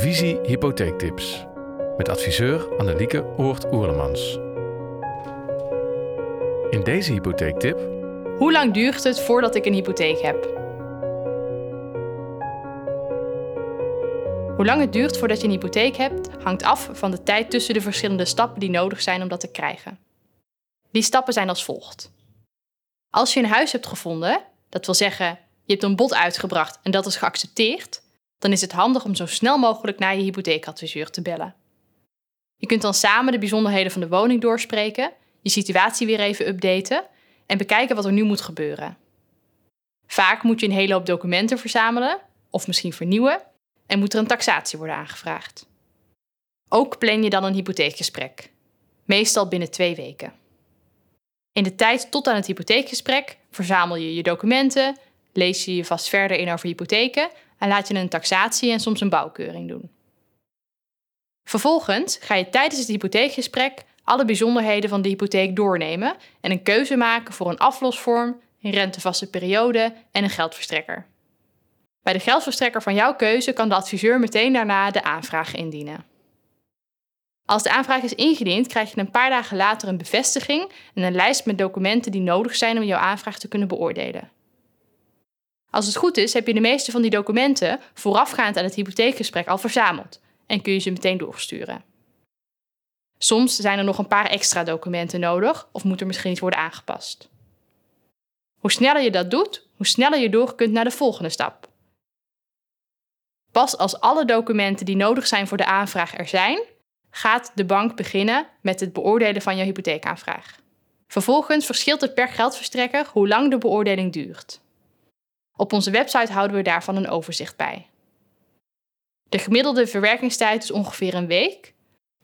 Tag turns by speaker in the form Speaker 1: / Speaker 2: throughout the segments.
Speaker 1: Visie Hypotheektips met adviseur Annelieke Oort-Oerlemans. In deze hypotheektip
Speaker 2: Hoe lang duurt het voordat ik een hypotheek heb? Hoe lang het duurt voordat je een hypotheek hebt, hangt af van de tijd tussen de verschillende stappen die nodig zijn om dat te krijgen. Die stappen zijn als volgt. Als je een huis hebt gevonden, dat wil zeggen, je hebt een bod uitgebracht en dat is geaccepteerd, dan is het handig om zo snel mogelijk naar je hypotheekadviseur te bellen. Je kunt dan samen de bijzonderheden van de woning doorspreken, je situatie weer even updaten en bekijken wat er nu moet gebeuren. Vaak moet je een hele hoop documenten verzamelen, of misschien vernieuwen, en moet er een taxatie worden aangevraagd. Ook plan je dan een hypotheekgesprek, meestal binnen twee weken. In de tijd tot aan het hypotheekgesprek verzamel je je documenten, lees je je vast verder in over hypotheken en laat je een taxatie en soms een bouwkeuring doen. Vervolgens ga je tijdens het hypotheekgesprek alle bijzonderheden van de hypotheek doornemen en een keuze maken voor een aflosvorm, een rentevaste periode en een geldverstrekker. Bij de geldverstrekker van jouw keuze kan de adviseur meteen daarna de aanvraag indienen. Als de aanvraag is ingediend, krijg je een paar dagen later een bevestiging en een lijst met documenten die nodig zijn om jouw aanvraag te kunnen beoordelen. Als het goed is, heb je de meeste van die documenten voorafgaand aan het hypotheekgesprek al verzameld en kun je ze meteen doorsturen. Soms zijn er nog een paar extra documenten nodig of moet er misschien iets worden aangepast. Hoe sneller je dat doet, hoe sneller je door kunt naar de volgende stap. Pas als alle documenten die nodig zijn voor de aanvraag er zijn, gaat de bank beginnen met het beoordelen van je hypotheekaanvraag. Vervolgens verschilt het per geldverstrekker hoe lang de beoordeling duurt. Op onze website houden we daarvan een overzicht bij. De gemiddelde verwerkingstijd is ongeveer een week.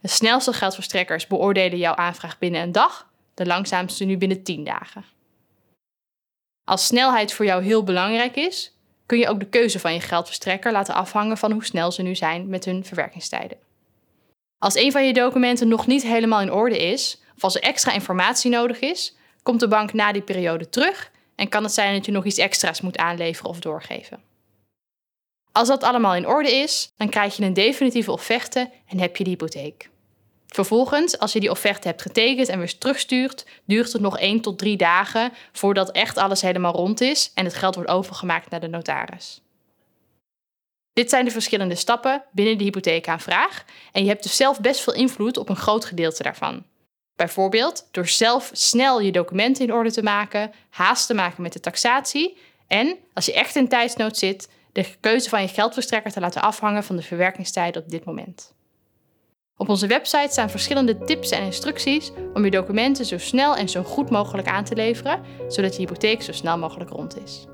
Speaker 2: De snelste geldverstrekkers beoordelen jouw aanvraag binnen een dag, de langzaamste nu binnen 10 dagen. Als snelheid voor jou heel belangrijk is, kun je ook de keuze van je geldverstrekker laten afhangen van hoe snel ze nu zijn met hun verwerkingstijden. Als een van je documenten nog niet helemaal in orde is, of als er extra informatie nodig is, komt de bank na die periode terug en kan het zijn dat je nog iets extra's moet aanleveren of doorgeven. Als dat allemaal in orde is, dan krijg je een definitieve offerte en heb je de hypotheek. Vervolgens, als je die offerte hebt getekend en weer terugstuurt, duurt het nog 1 tot 3 dagen voordat echt alles helemaal rond is en het geld wordt overgemaakt naar de notaris. Dit zijn de verschillende stappen binnen de hypotheekaanvraag en je hebt dus zelf best veel invloed op een groot gedeelte daarvan. Bijvoorbeeld door zelf snel je documenten in orde te maken, haast te maken met de taxatie en, als je echt in tijdsnood zit, de keuze van je geldverstrekker te laten afhangen van de verwerkingstijd op dit moment. Op onze website staan verschillende tips en instructies om je documenten zo snel en zo goed mogelijk aan te leveren, zodat je hypotheek zo snel mogelijk rond is.